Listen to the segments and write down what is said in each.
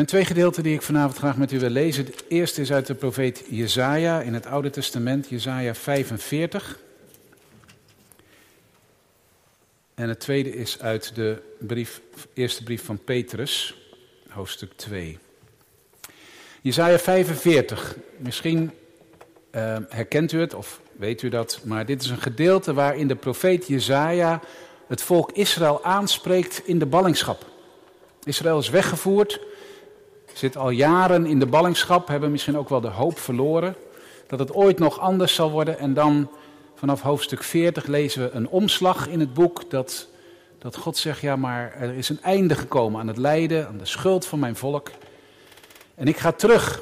En twee gedeelten die ik vanavond graag met u wil lezen. Het eerste is uit de profeet Jezaja in het Oude Testament, Jezaja 45. En het tweede is uit de brief, eerste brief van Petrus, hoofdstuk 2. Jezaja 45. Misschien uh, herkent u het of weet u dat, maar dit is een gedeelte waarin de profeet Jezaja het volk Israël aanspreekt in de ballingschap. Israël is weggevoerd, zit al jaren in de ballingschap, hebben misschien ook wel de hoop verloren dat het ooit nog anders zal worden. En dan vanaf hoofdstuk 40 lezen we een omslag in het boek dat, dat God zegt, ja maar er is een einde gekomen aan het lijden, aan de schuld van mijn volk. En ik ga terug,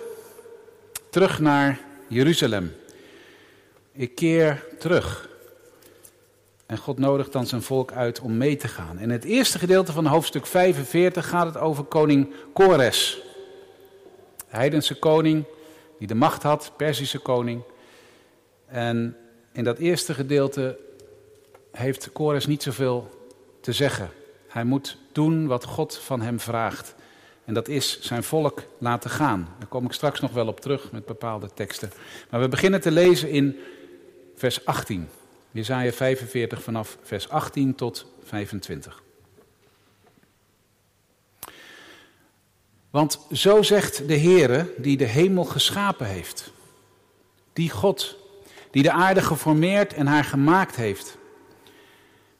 terug naar Jeruzalem. Ik keer terug. En God nodigt dan zijn volk uit om mee te gaan. In het eerste gedeelte van hoofdstuk 45 gaat het over koning Kores. Heidense koning die de macht had, Perzische koning. En in dat eerste gedeelte heeft Kores niet zoveel te zeggen. Hij moet doen wat God van hem vraagt. En dat is zijn volk laten gaan. Daar kom ik straks nog wel op terug met bepaalde teksten. Maar we beginnen te lezen in vers 18. Jezaja 45 vanaf vers 18 tot 25. Want zo zegt de Heere die de hemel geschapen heeft. Die God, die de aarde geformeerd en haar gemaakt heeft.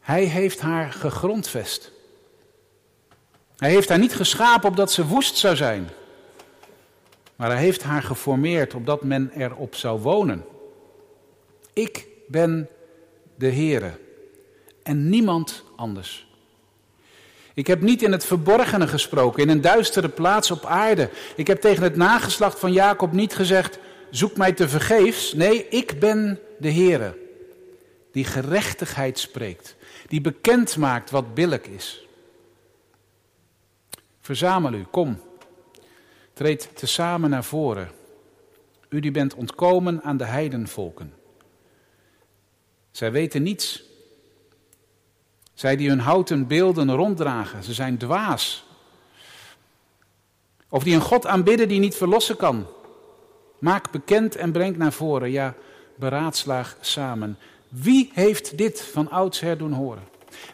Hij heeft haar gegrondvest. Hij heeft haar niet geschapen opdat ze woest zou zijn. Maar hij heeft haar geformeerd opdat men erop zou wonen. Ik ben de Heere en niemand anders. Ik heb niet in het verborgene gesproken, in een duistere plaats op aarde. Ik heb tegen het nageslacht van Jacob niet gezegd, zoek mij te vergeefs. Nee, ik ben de Heere, die gerechtigheid spreekt, die bekend maakt wat billijk is. Verzamel u, kom, treed tezamen naar voren. U die bent ontkomen aan de heidenvolken. Zij weten niets. Zij die hun houten beelden ronddragen, ze zijn dwaas. Of die een God aanbidden die niet verlossen kan. Maak bekend en breng naar voren, ja, beraadslaag samen. Wie heeft dit van oudsher doen horen?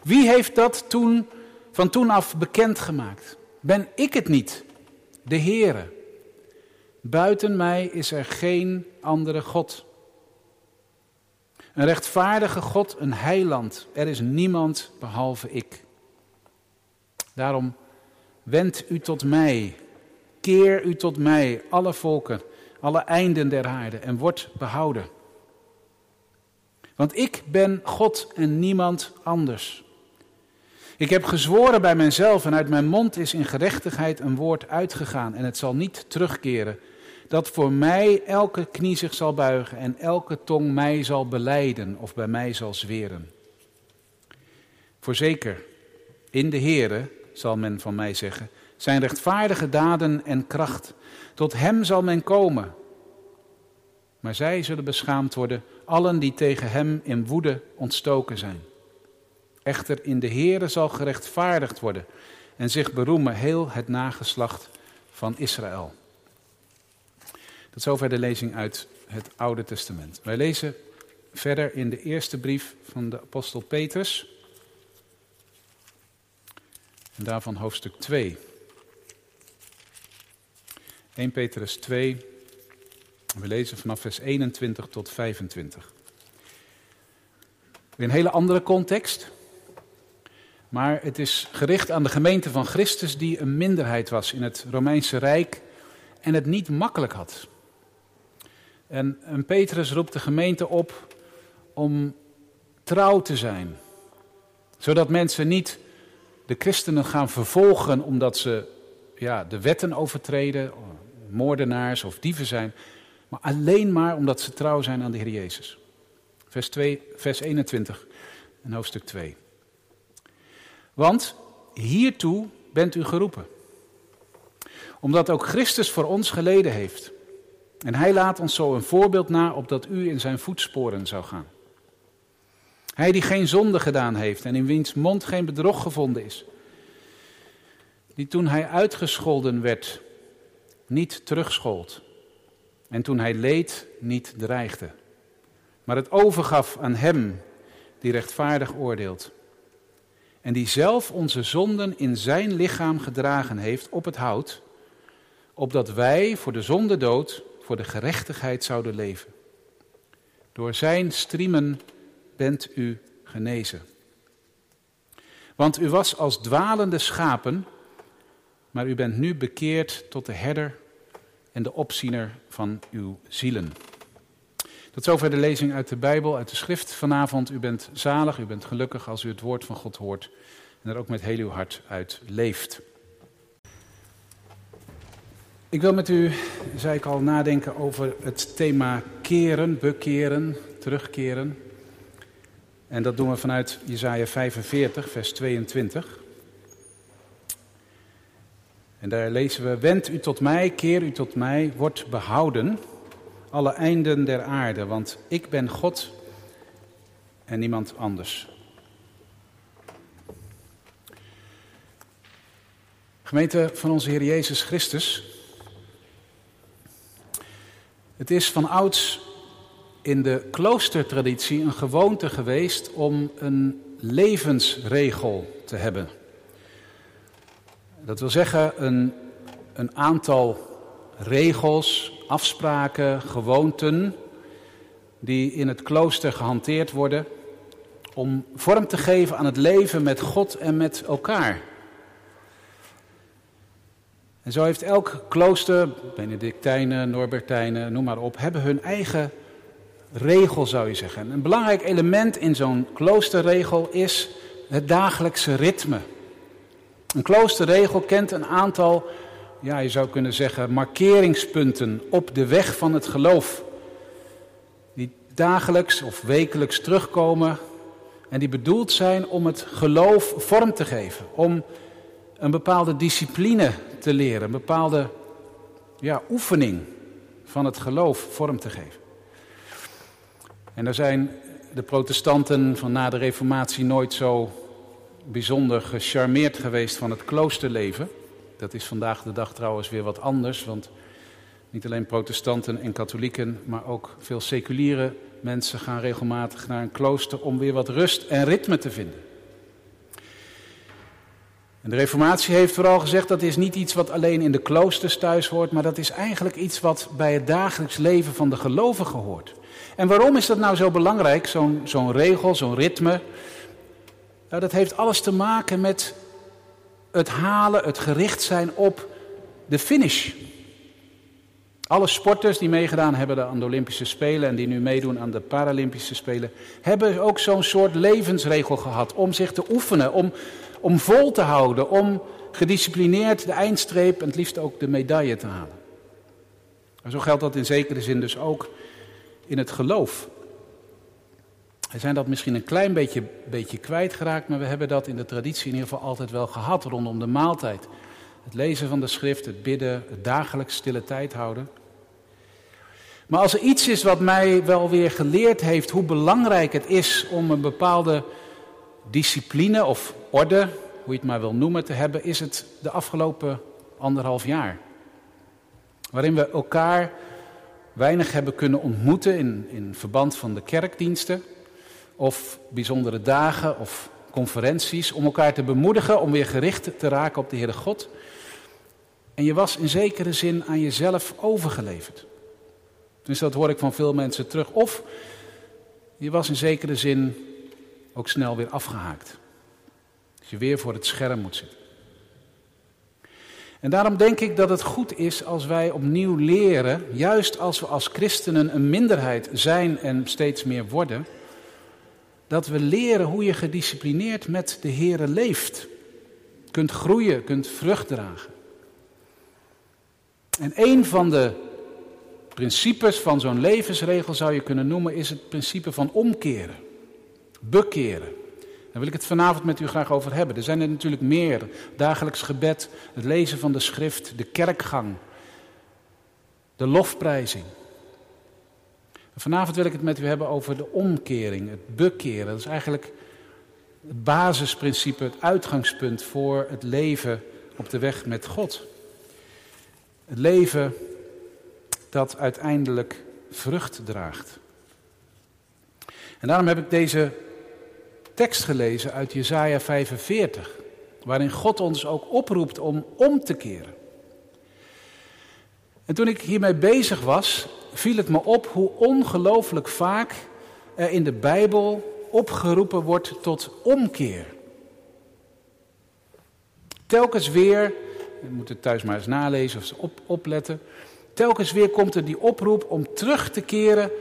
Wie heeft dat toen, van toen af bekendgemaakt? Ben ik het niet, de Heere? Buiten mij is er geen andere God. Een rechtvaardige God, een heiland. Er is niemand behalve ik. Daarom wend u tot mij, keer u tot mij, alle volken, alle einden der aarde, en word behouden. Want ik ben God en niemand anders. Ik heb gezworen bij mijzelf en uit mijn mond is in gerechtigheid een woord uitgegaan en het zal niet terugkeren dat voor mij elke knie zich zal buigen en elke tong mij zal beleiden of bij mij zal zweren. Voorzeker, in de Heere, zal men van mij zeggen, zijn rechtvaardige daden en kracht. Tot hem zal men komen. Maar zij zullen beschaamd worden, allen die tegen hem in woede ontstoken zijn. Echter in de Heere zal gerechtvaardigd worden en zich beroemen heel het nageslacht van Israël. Tot zover de lezing uit het Oude Testament. Wij lezen verder in de eerste brief van de apostel Petrus. En daarvan hoofdstuk 2. 1 Petrus 2. We lezen vanaf vers 21 tot 25. In een hele andere context. Maar het is gericht aan de gemeente van Christus die een minderheid was in het Romeinse Rijk en het niet makkelijk had. En, en Petrus roept de gemeente op om trouw te zijn. Zodat mensen niet de christenen gaan vervolgen omdat ze ja, de wetten overtreden, moordenaars of dieven zijn. Maar alleen maar omdat ze trouw zijn aan de Heer Jezus. Vers, 2, vers 21 en hoofdstuk 2. Want hiertoe bent u geroepen. Omdat ook Christus voor ons geleden heeft en hij laat ons zo een voorbeeld na, opdat u in zijn voetsporen zou gaan. Hij die geen zonde gedaan heeft en in wiens mond geen bedrog gevonden is. Die toen hij uitgescholden werd, niet terugschold. En toen hij leed, niet dreigde. Maar het overgaf aan hem die rechtvaardig oordeelt. En die zelf onze zonden in zijn lichaam gedragen heeft op het hout, opdat wij voor de zonde dood, voor de gerechtigheid zouden leven. Door zijn striemen bent u genezen. Want u was als dwalende schapen, maar u bent nu bekeerd tot de herder en de opziener van uw zielen. Tot zover de lezing uit de Bijbel, uit de schrift vanavond. U bent zalig, u bent gelukkig als u het woord van God hoort en er ook met heel uw hart uit leeft. Ik wil met u, zei ik al, nadenken over het thema keren, bekeren, terugkeren. En dat doen we vanuit Jesaja 45, vers 22. En daar lezen we: Wend u tot mij, keer u tot mij, wordt behouden, alle einden der aarde, want ik ben God en niemand anders. Gemeente van onze Heer Jezus Christus. Het is van ouds in de kloostertraditie een gewoonte geweest om een levensregel te hebben. Dat wil zeggen een, een aantal regels, afspraken, gewoonten die in het klooster gehanteerd worden om vorm te geven aan het leven met God en met elkaar. En zo heeft elk klooster, Benedictijnen, Norbertijnen, noem maar op, hebben hun eigen regel zou je zeggen. Een belangrijk element in zo'n kloosterregel is het dagelijkse ritme. Een kloosterregel kent een aantal, ja, je zou kunnen zeggen, markeringspunten op de weg van het geloof. Die dagelijks of wekelijks terugkomen en die bedoeld zijn om het geloof vorm te geven. Om een bepaalde discipline te leren, een bepaalde ja, oefening van het geloof vorm te geven. En daar zijn de protestanten van na de Reformatie nooit zo bijzonder gecharmeerd geweest van het kloosterleven. Dat is vandaag de dag trouwens weer wat anders, want niet alleen protestanten en katholieken, maar ook veel seculiere mensen gaan regelmatig naar een klooster om weer wat rust en ritme te vinden. En de Reformatie heeft vooral gezegd dat is niet iets wat alleen in de kloosters thuis hoort, maar dat is eigenlijk iets wat bij het dagelijks leven van de gelovigen hoort. En waarom is dat nou zo belangrijk, zo'n regel, zo'n ritme? Nou, dat heeft alles te maken met het halen, het gericht zijn op de finish. Alle sporters die meegedaan hebben aan de Olympische Spelen en die nu meedoen aan de Paralympische Spelen, hebben ook zo'n soort levensregel gehad om zich te oefenen, om, om vol te houden, om gedisciplineerd de eindstreep en het liefst ook de medaille te halen. En zo geldt dat in zekere zin dus ook in het geloof. We zijn dat misschien een klein beetje, beetje kwijtgeraakt, maar we hebben dat in de traditie in ieder geval altijd wel gehad rondom de maaltijd. Het lezen van de schrift, het bidden, het dagelijks stille tijd houden. Maar als er iets is wat mij wel weer geleerd heeft hoe belangrijk het is om een bepaalde discipline of orde, hoe je het maar wil noemen, te hebben, is het de afgelopen anderhalf jaar. Waarin we elkaar weinig hebben kunnen ontmoeten in, in verband van de kerkdiensten of bijzondere dagen of conferenties om elkaar te bemoedigen, om weer gericht te raken op de Heere God. En je was in zekere zin aan jezelf overgeleverd. Dus dat hoor ik van veel mensen terug. Of je was in zekere zin ook snel weer afgehaakt. Dat je weer voor het scherm moet zitten. En daarom denk ik dat het goed is als wij opnieuw leren, juist als we als christenen een minderheid zijn en steeds meer worden, dat we leren hoe je gedisciplineerd met de Here leeft. Kunt groeien, kunt vrucht dragen. En een van de principes van zo'n levensregel zou je kunnen noemen, is het principe van omkeren, bekeren. Daar wil ik het vanavond met u graag over hebben. Er zijn er natuurlijk meer. Dagelijks gebed, het lezen van de schrift, de kerkgang, de lofprijzing. Vanavond wil ik het met u hebben over de omkering, het bekeren. Dat is eigenlijk het basisprincipe, het uitgangspunt voor het leven op de weg met God. Het leven dat uiteindelijk vrucht draagt. En daarom heb ik deze tekst gelezen uit Jesaja 45, waarin God ons ook oproept om om te keren. En toen ik hiermee bezig was, viel het me op hoe ongelooflijk vaak er in de Bijbel opgeroepen wordt tot omkeer. Telkens weer, je moet het thuis maar eens nalezen of op, opletten. Telkens weer komt er die oproep om terug te keren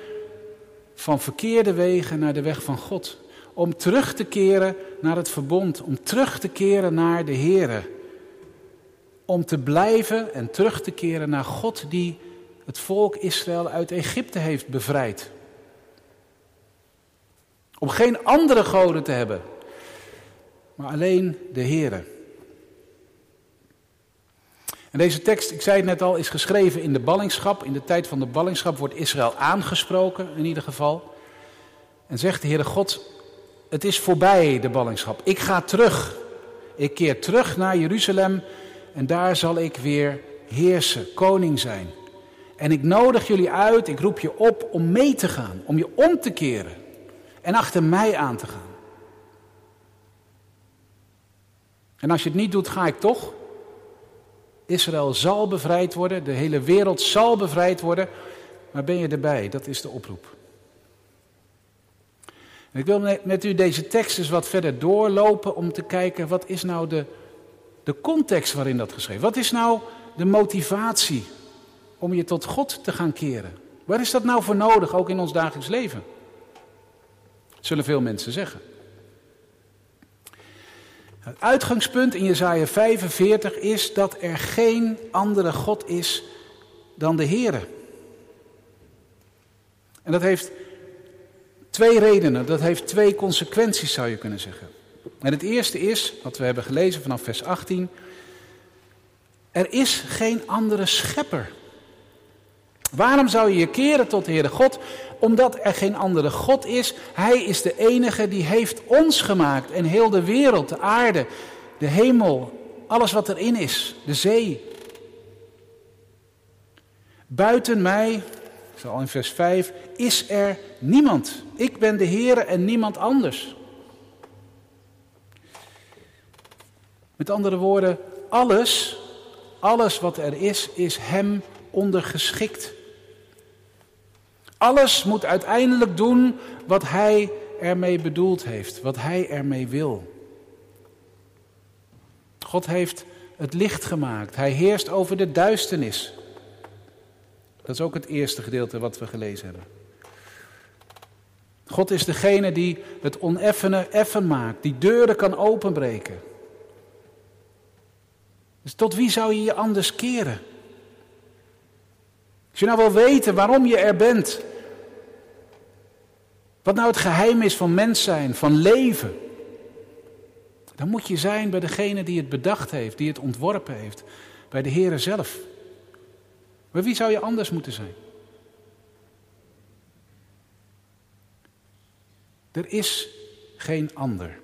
van verkeerde wegen naar de weg van God. Om terug te keren naar het verbond. Om terug te keren naar de Here. Om te blijven en terug te keren naar God die het volk Israël uit Egypte heeft bevrijd. Om geen andere goden te hebben, maar alleen de Here. En deze tekst, ik zei het net al, is geschreven in de ballingschap. In de tijd van de ballingschap wordt Israël aangesproken, in ieder geval. En zegt de Heere God, het is voorbij de ballingschap. Ik ga terug. Ik keer terug naar Jeruzalem en daar zal ik weer heersen, koning zijn. En ik nodig jullie uit, ik roep je op om mee te gaan, om je om te keren en achter mij aan te gaan. En als je het niet doet, ga ik toch. Israël zal bevrijd worden, de hele wereld zal bevrijd worden. Maar ben je erbij? Dat is de oproep. Ik wil met u deze tekst eens wat verder doorlopen om te kijken wat is nou de, de context waarin dat geschreven Wat is nou de motivatie om je tot God te gaan keren? Waar is dat nou voor nodig, ook in ons dagelijks leven? Zullen veel mensen zeggen. Het uitgangspunt in Jesaja 45 is dat er geen andere God is dan de Heere. En dat heeft twee redenen, dat heeft twee consequenties zou je kunnen zeggen. En het eerste is, wat we hebben gelezen vanaf vers 18, er is geen andere schepper. Waarom zou je je keren tot de Heere God? Omdat er geen andere God is. Hij is de enige die heeft ons gemaakt en heel de wereld, de aarde, de hemel, alles wat erin is, de zee. Buiten mij, al in vers 5, is er niemand. Ik ben de Heere en niemand anders. Met andere woorden, alles, alles wat er is, is Hem ondergeschikt. Alles moet uiteindelijk doen wat Hij ermee bedoeld heeft, wat Hij ermee wil. God heeft het licht gemaakt. Hij heerst over de duisternis. Dat is ook het eerste gedeelte wat we gelezen hebben. God is degene die het oneffene effen maakt, die deuren kan openbreken. Dus tot wie zou je je anders keren? Als je nou wil weten waarom je er bent, wat nou het geheim is van mens zijn, van leven, dan moet je zijn bij degene die het bedacht heeft, die het ontworpen heeft, bij de Heere zelf. Maar wie zou je anders moeten zijn? Er is geen ander.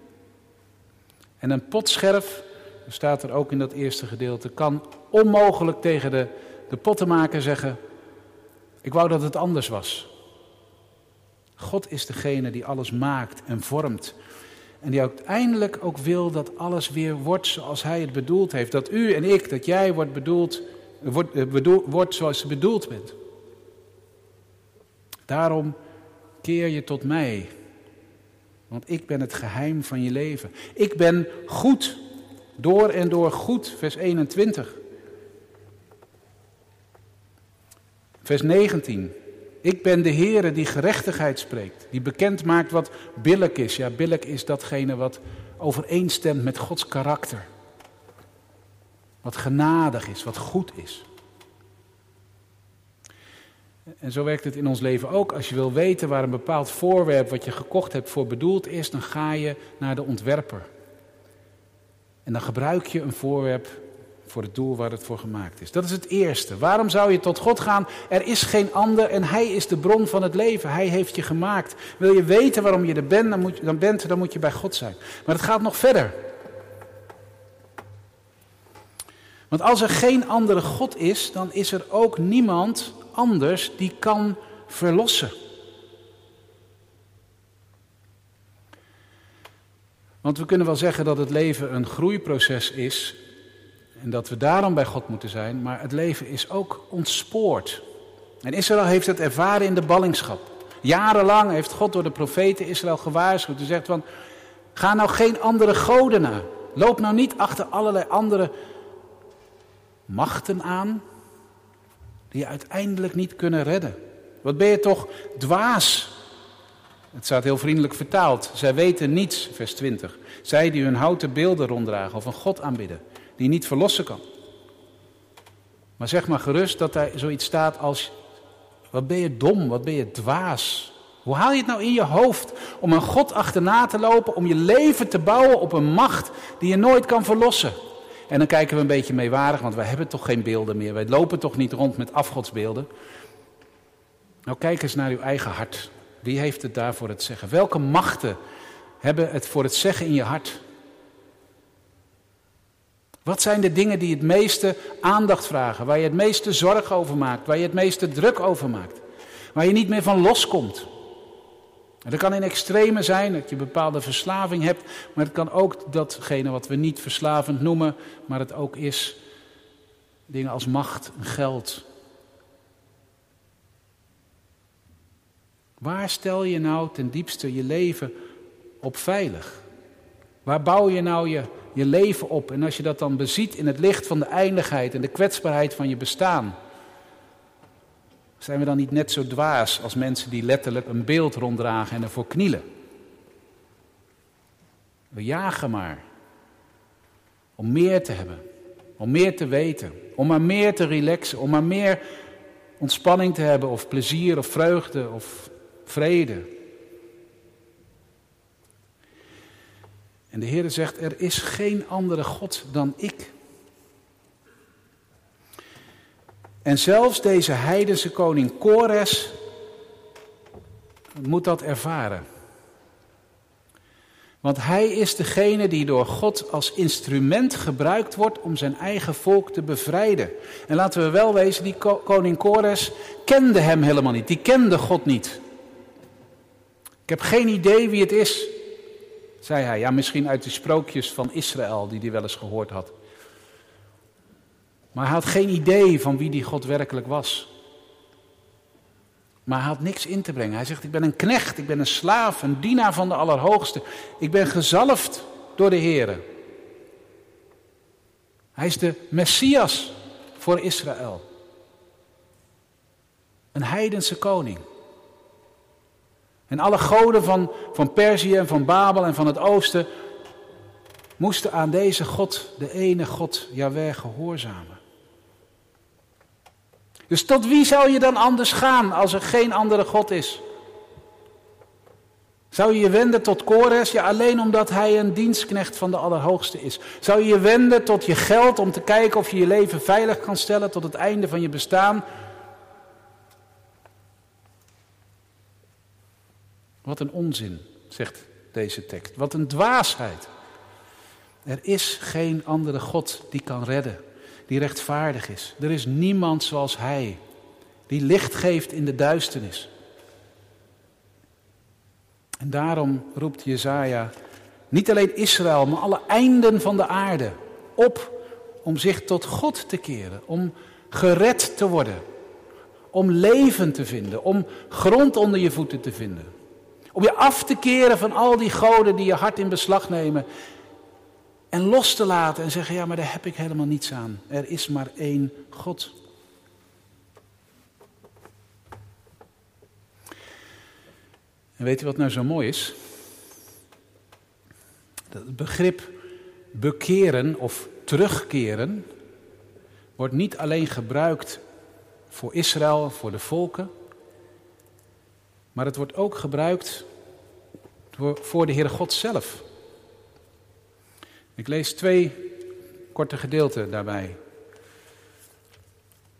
En een potscherf, er staat er ook in dat eerste gedeelte, kan onmogelijk tegen de, de pottenmaker zeggen: Ik wou dat het anders was. God is degene die alles maakt en vormt. En die uiteindelijk ook wil dat alles weer wordt zoals Hij het bedoeld heeft. Dat u en ik, dat jij wordt bedoeld, wordt, eh, wordt zoals je bedoeld bent. Daarom keer je tot mij. Want ik ben het geheim van je leven. Ik ben goed, door en door goed, vers 21. Vers 19. Ik ben de Heere die gerechtigheid spreekt, die bekend maakt wat billijk is. Ja, billijk is datgene wat overeenstemt met Gods karakter. Wat genadig is, wat goed is. En zo werkt het in ons leven ook. Als je wil weten waar een bepaald voorwerp wat je gekocht hebt voor bedoeld is, dan ga je naar de ontwerper. En dan gebruik je een voorwerp voor het doel waar het voor gemaakt is. Dat is het eerste. Waarom zou je tot God gaan? Er is geen ander en Hij is de bron van het leven. Hij heeft je gemaakt. Wil je weten waarom je er bent, dan moet je, dan bent, dan moet je bij God zijn. Maar het gaat nog verder. Want als er geen andere God is, dan is er ook niemand anders die kan verlossen. Want we kunnen wel zeggen dat het leven een groeiproces is en dat we daarom bij God moeten zijn, maar het leven is ook ontspoord. En Israël heeft het ervaren in de ballingschap. Jarenlang heeft God door de profeten Israël gewaarschuwd. Hij zegt van, ga nou geen andere goden na. Loop nou niet achter allerlei andere machten aan die je uiteindelijk niet kunnen redden. Wat ben je toch dwaas? Het staat heel vriendelijk vertaald. Zij weten niets, vers 20. Zij die hun houten beelden ronddragen of een God aanbidden, die niet verlossen kan. Maar zeg maar gerust dat daar zoiets staat als: wat ben je dom, wat ben je dwaas. Hoe haal je het nou in je hoofd om een God achterna te lopen, om je leven te bouwen op een macht die je nooit kan verlossen? En dan kijken we een beetje meewarig, want wij hebben toch geen beelden meer. Wij lopen toch niet rond met afgodsbeelden. Nou, kijk eens naar uw eigen hart. Wie heeft het daar voor het zeggen? Welke machten hebben het voor het zeggen in je hart? Wat zijn de dingen die het meeste aandacht vragen, waar je het meeste zorg over maakt, waar je het meeste druk over maakt, waar je niet meer van loskomt? En dat kan in extreme zijn, dat je bepaalde verslaving hebt, maar het kan ook datgene wat we niet verslavend noemen, maar het ook is dingen als macht en geld. Waar stel je nou ten diepste je leven op veilig? Waar bouw je nou je, je leven op? En als je dat dan beziet in het licht van de eindigheid en de kwetsbaarheid van je bestaan, zijn we dan niet net zo dwaas als mensen die letterlijk een beeld ronddragen en ervoor knielen? We jagen maar om meer te hebben, om meer te weten, om maar meer te relaxen, om maar meer ontspanning te hebben of plezier of vreugde of vrede. En de Heer zegt, er is geen andere God dan ik. En zelfs deze heidense koning Kores moet dat ervaren. Want hij is degene die door God als instrument gebruikt wordt om zijn eigen volk te bevrijden. En laten we wel wezen, die koning Kores kende hem helemaal niet. Die kende God niet. Ik heb geen idee wie het is, zei hij. Ja, misschien uit de sprookjes van Israël die hij wel eens gehoord had. Maar hij had geen idee van wie die God werkelijk was. Maar hij had niks in te brengen. Hij zegt, ik ben een knecht, ik ben een slaaf, een dienaar van de Allerhoogste. Ik ben gezalfd door de Heer. Hij is de Messias voor Israël. Een heidense koning. En alle goden van, van Perzië en van Babel en van het oosten moesten aan deze God, de ene God, Jahweh, gehoorzamen. Dus tot wie zou je dan anders gaan als er geen andere God is? Zou je je wenden tot Kores? Ja, alleen omdat hij een dienstknecht van de Allerhoogste is. Zou je je wenden tot je geld om te kijken of je je leven veilig kan stellen tot het einde van je bestaan? Wat een onzin, zegt deze tekst. Wat een dwaasheid. Er is geen andere God die kan redden die rechtvaardig is. Er is niemand zoals Hij, die licht geeft in de duisternis. En daarom roept Jezaja niet alleen Israël, maar alle einden van de aarde op om zich tot God te keren, om gered te worden, om leven te vinden, om grond onder je voeten te vinden. Om je af te keren van al die goden die je hart in beslag nemen en los te laten en zeggen, ja, maar daar heb ik helemaal niets aan. Er is maar één God. En weet u wat nou zo mooi is? Dat het begrip bekeren of terugkeren wordt niet alleen gebruikt voor Israël, voor de volken, maar het wordt ook gebruikt voor de Heere God zelf. Ik lees twee korte gedeelten daarbij.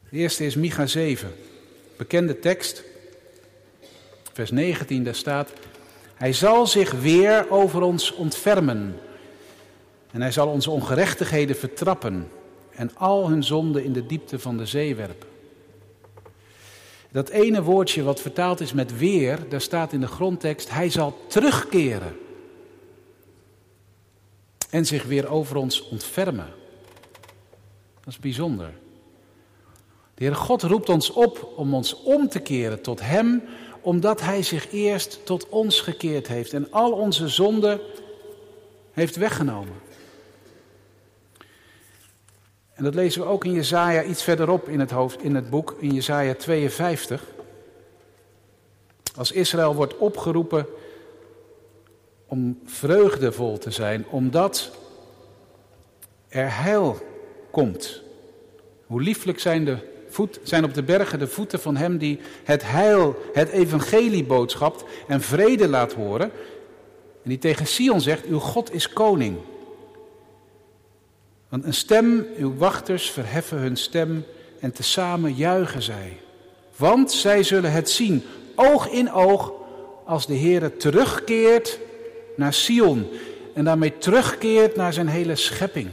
De eerste is Micha 7, bekende tekst. Vers 19, daar staat: Hij zal zich weer over ons ontfermen. En hij zal onze ongerechtigheden vertrappen. en al hun zonden in de diepte van de zee werpen. Dat ene woordje wat vertaald is met weer, daar staat in de grondtekst, hij zal terugkeren en zich weer over ons ontfermen. Dat is bijzonder. De Heere God roept ons op om ons om te keren tot Hem, omdat Hij zich eerst tot ons gekeerd heeft en al onze zonden heeft weggenomen. En dat lezen we ook in Jezaja iets verderop in het, hoofd, in het boek, in Jezaja 52. Als Israël wordt opgeroepen om vreugdevol te zijn, omdat er heil komt. Hoe lieflijk zijn, de voet, zijn op de bergen de voeten van hem die het heil, het evangelie boodschapt en vrede laat horen. En die tegen Sion zegt, uw God is koning. Want een stem, uw wachters verheffen hun stem en tezamen juichen zij. Want zij zullen het zien, oog in oog, als de Heer terugkeert naar Sion en daarmee terugkeert naar zijn hele schepping.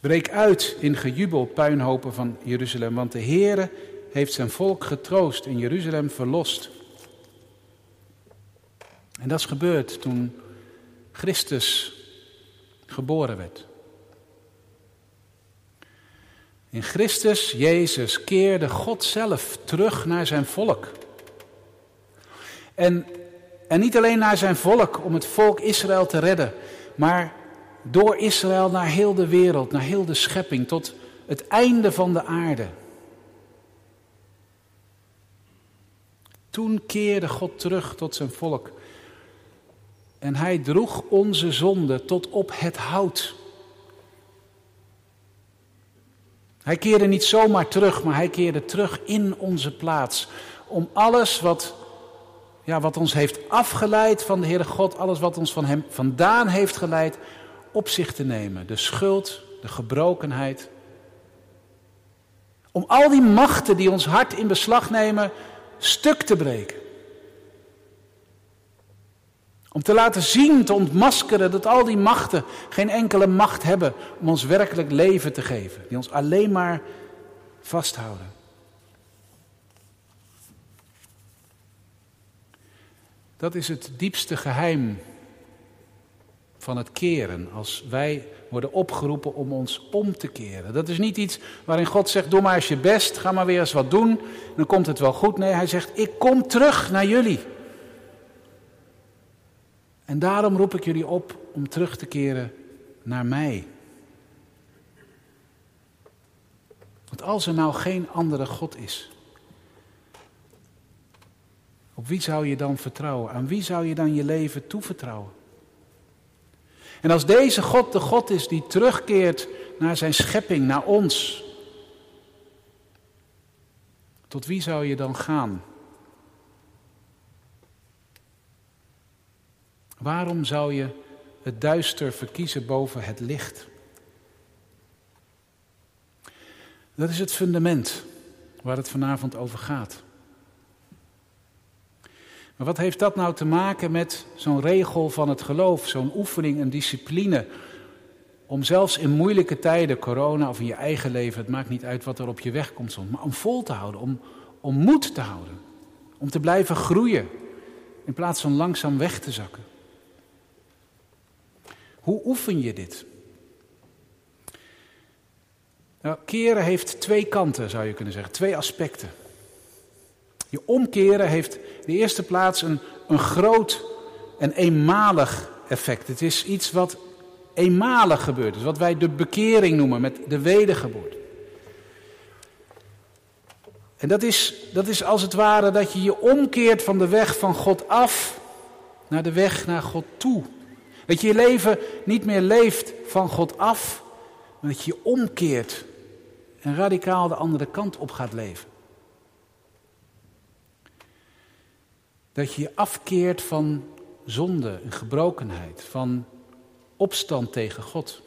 Breek uit in gejubel, puinhopen van Jeruzalem, want de Heere heeft zijn volk getroost en Jeruzalem verlost. En dat is gebeurd toen Christus geboren werd. In Christus Jezus keerde God zelf terug naar zijn volk. En, en niet alleen naar zijn volk om het volk Israël te redden, maar door Israël naar heel de wereld, naar heel de schepping, tot het einde van de aarde. Toen keerde God terug tot zijn volk. En hij droeg onze zonde tot op het hout. Hij keerde niet zomaar terug, maar hij keerde terug in onze plaats. Om alles wat, ja, wat ons heeft afgeleid van de Heere God, alles wat ons van Hem vandaan heeft geleid, op zich te nemen. De schuld, de gebrokenheid. Om al die machten die ons hart in beslag nemen, stuk te breken. Om te laten zien, te ontmaskeren dat al die machten geen enkele macht hebben om ons werkelijk leven te geven. Die ons alleen maar vasthouden. Dat is het diepste geheim van het keren. Als wij worden opgeroepen om ons om te keren. Dat is niet iets waarin God zegt: Doe maar eens je best, ga maar weer eens wat doen, dan komt het wel goed. Nee, hij zegt: Ik kom terug naar jullie. En daarom roep ik jullie op om terug te keren naar mij. Want als er nou geen andere God is, op wie zou je dan vertrouwen? Aan wie zou je dan je leven toevertrouwen? En als deze God de God is die terugkeert naar zijn schepping, naar ons, tot wie zou je dan gaan? Waarom zou je het duister verkiezen boven het licht? Dat is het fundament waar het vanavond over gaat. Maar wat heeft dat nou te maken met zo'n regel van het geloof, zo'n oefening, een discipline? Om zelfs in moeilijke tijden, corona of in je eigen leven, het maakt niet uit wat er op je weg komt soms, maar om vol te houden, om, om moed te houden. Om te blijven groeien, in plaats van langzaam weg te zakken. Hoe oefen je dit? Nou, keren heeft twee kanten, zou je kunnen zeggen, twee aspecten. Je omkeren heeft in de eerste plaats een, een groot en eenmalig effect. Het is iets wat eenmalig gebeurt. Dus wat wij de bekering noemen met de wedergeboorte. En dat is, dat is als het ware dat je je omkeert van de weg van God af naar de weg naar God toe. Dat je je leven niet meer leeft van God af, maar dat je je omkeert en radicaal de andere kant op gaat leven. Dat je je afkeert van zonde en gebrokenheid, van opstand tegen God.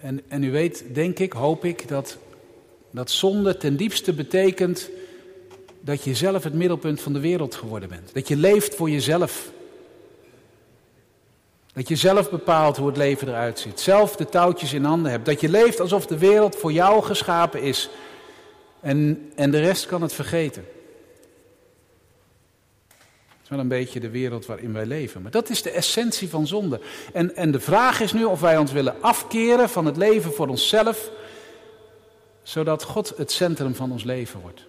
En, en u weet, denk ik, hoop ik, dat, dat zonde ten diepste betekent dat je zelf het middelpunt van de wereld geworden bent. Dat je leeft voor jezelf. Dat je zelf bepaalt hoe het leven eruit ziet. Zelf de touwtjes in handen hebt. Dat je leeft alsof de wereld voor jou geschapen is. En, en de rest kan het vergeten. Wel een beetje de wereld waarin wij leven. Maar dat is de essentie van zonde. En, en de vraag is nu of wij ons willen afkeren van het leven voor onszelf. Zodat God het centrum van ons leven wordt.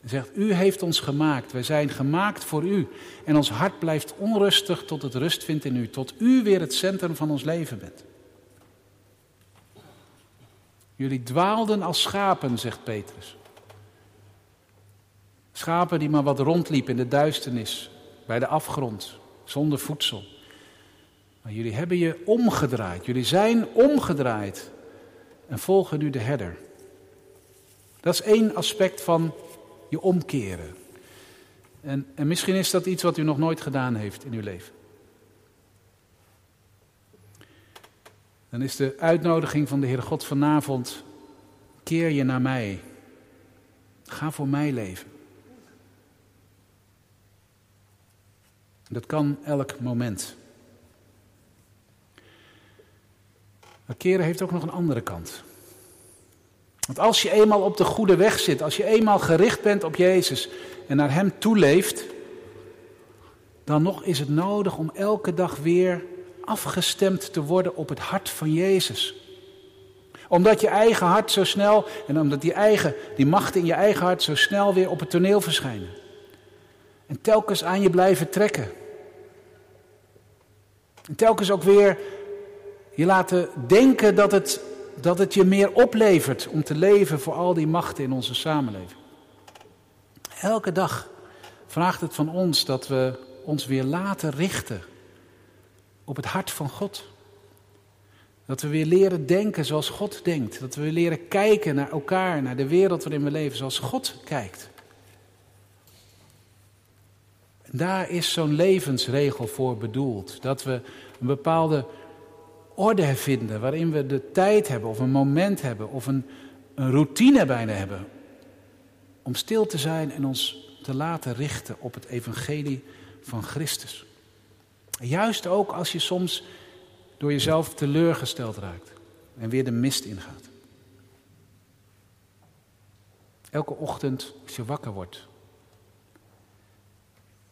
Hij zegt, u heeft ons gemaakt, wij zijn gemaakt voor u. En ons hart blijft onrustig tot het rust vindt in u, tot u weer het centrum van ons leven bent. Jullie dwaalden als schapen, zegt Petrus. Schapen die maar wat rondliepen in de duisternis, bij de afgrond, zonder voedsel. Maar jullie hebben je omgedraaid, jullie zijn omgedraaid en volgen nu de herder. Dat is één aspect van je omkeren. En, en misschien is dat iets wat u nog nooit gedaan heeft in uw leven. Dan is de uitnodiging van de Heere God vanavond: keer je naar mij. Ga voor mij leven. Dat kan elk moment. Maar keren heeft ook nog een andere kant. Want als je eenmaal op de goede weg zit, als je eenmaal gericht bent op Jezus en naar Hem toeleeft, dan nog is het nodig om elke dag weer afgestemd te worden op het hart van Jezus. Omdat je eigen hart zo snel, en omdat die, eigen, die machten in je eigen hart zo snel weer op het toneel verschijnen. En telkens aan je blijven trekken. En telkens ook weer je laten denken dat het dat het je meer oplevert om te leven voor al die machten in onze samenleving. Elke dag vraagt het van ons dat we ons weer laten richten op het hart van God. Dat we weer leren denken zoals God denkt. Dat we weer leren kijken naar elkaar, naar de wereld waarin we leven, zoals God kijkt. Daar is zo'n levensregel voor bedoeld. Dat we een bepaalde orde vinden, waarin we de tijd hebben of een moment hebben of een, een routine bijna hebben. Om stil te zijn en ons te laten richten op het evangelie van Christus. Juist ook als je soms door jezelf teleurgesteld raakt en weer de mist ingaat. Elke ochtend als je wakker wordt.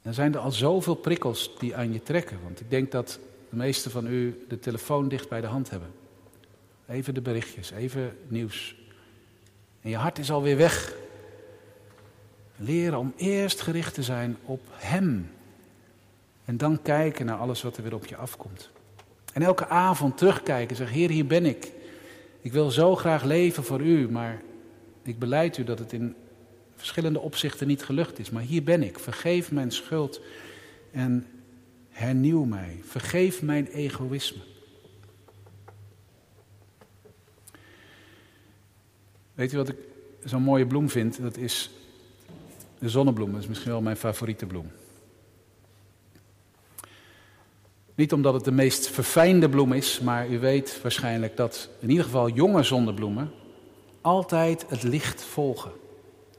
Dan zijn er al zoveel prikkels die aan je trekken. Want ik denk dat de meesten van u de telefoon dicht bij de hand hebben. Even de berichtjes, even nieuws. En je hart is alweer weg. Leren om eerst gericht te zijn op Hem. En dan kijken naar alles wat er weer op je afkomt. En elke avond terugkijken, zeg Heer, hier ben ik. Ik wil zo graag leven voor U, maar ik beleid U dat het in verschillende opzichten niet gelukt is. Maar hier ben ik. Vergeef mijn schuld en Hernieuw mij. Vergeef mijn egoïsme. Weet u wat ik zo'n mooie bloem vind? Dat is de zonnebloem. Dat is misschien wel mijn favoriete bloem. Niet omdat het de meest verfijnde bloem is, maar u weet waarschijnlijk dat in ieder geval jonge zonnebloemen altijd het licht volgen.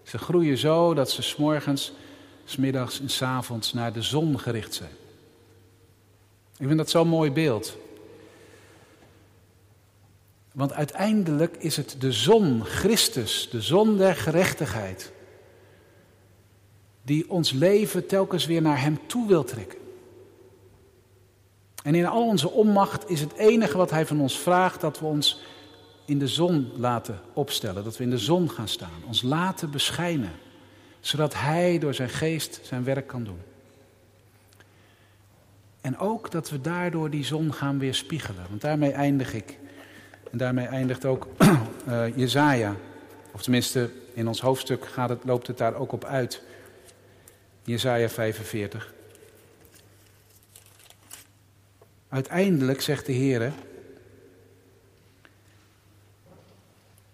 Ze groeien zo dat ze s'morgens, s'middags en s'avonds naar de zon gericht zijn. Ik vind dat zo'n mooi beeld. Want uiteindelijk is het de zon, Christus, de zon der gerechtigheid, die ons leven telkens weer naar Hem toe wil trekken. En in al onze onmacht is het enige wat Hij van ons vraagt dat we ons in de zon laten opstellen, dat we in de zon gaan staan, ons laten beschijnen, zodat Hij door Zijn geest zijn werk kan doen. En ook dat we daardoor die zon gaan weerspiegelen. Want daarmee eindig ik. En daarmee eindigt ook uh, Jezaja. Of tenminste, in ons hoofdstuk gaat het, loopt het daar ook op uit. Jezaja 45. Uiteindelijk zegt de Heer.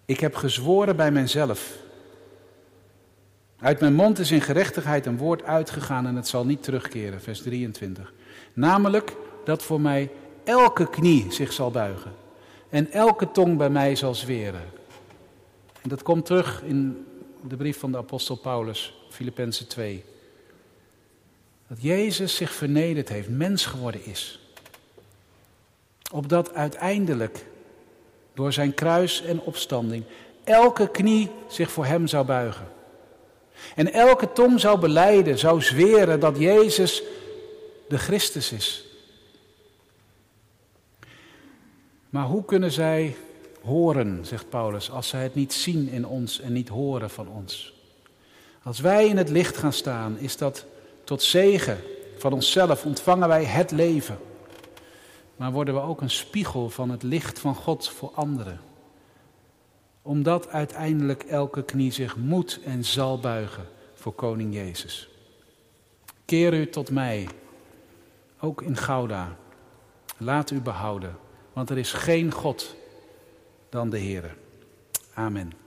Ik heb gezworen bij mijzelf. Uit mijn mond is in gerechtigheid een woord uitgegaan en het zal niet terugkeren. Vers 23. Namelijk dat voor mij elke knie zich zal buigen en elke tong bij mij zal zweren. En dat komt terug in de brief van de apostel Paulus, Filippenzen 2. Dat Jezus zich vernederd heeft, mens geworden is. Opdat uiteindelijk, door zijn kruis en opstanding, elke knie zich voor hem zou buigen. En elke tong zou beleiden, zou zweren dat Jezus de Christus is. Maar hoe kunnen zij horen, zegt Paulus, als zij het niet zien in ons en niet horen van ons? Als wij in het licht gaan staan, is dat tot zegen van onszelf, ontvangen wij het leven. Maar worden we ook een spiegel van het licht van God voor anderen. Omdat uiteindelijk elke knie zich moet en zal buigen voor Koning Jezus. Keer u tot mij, ook in Gouda. Laat u behouden, want er is geen God dan de Heer. Amen.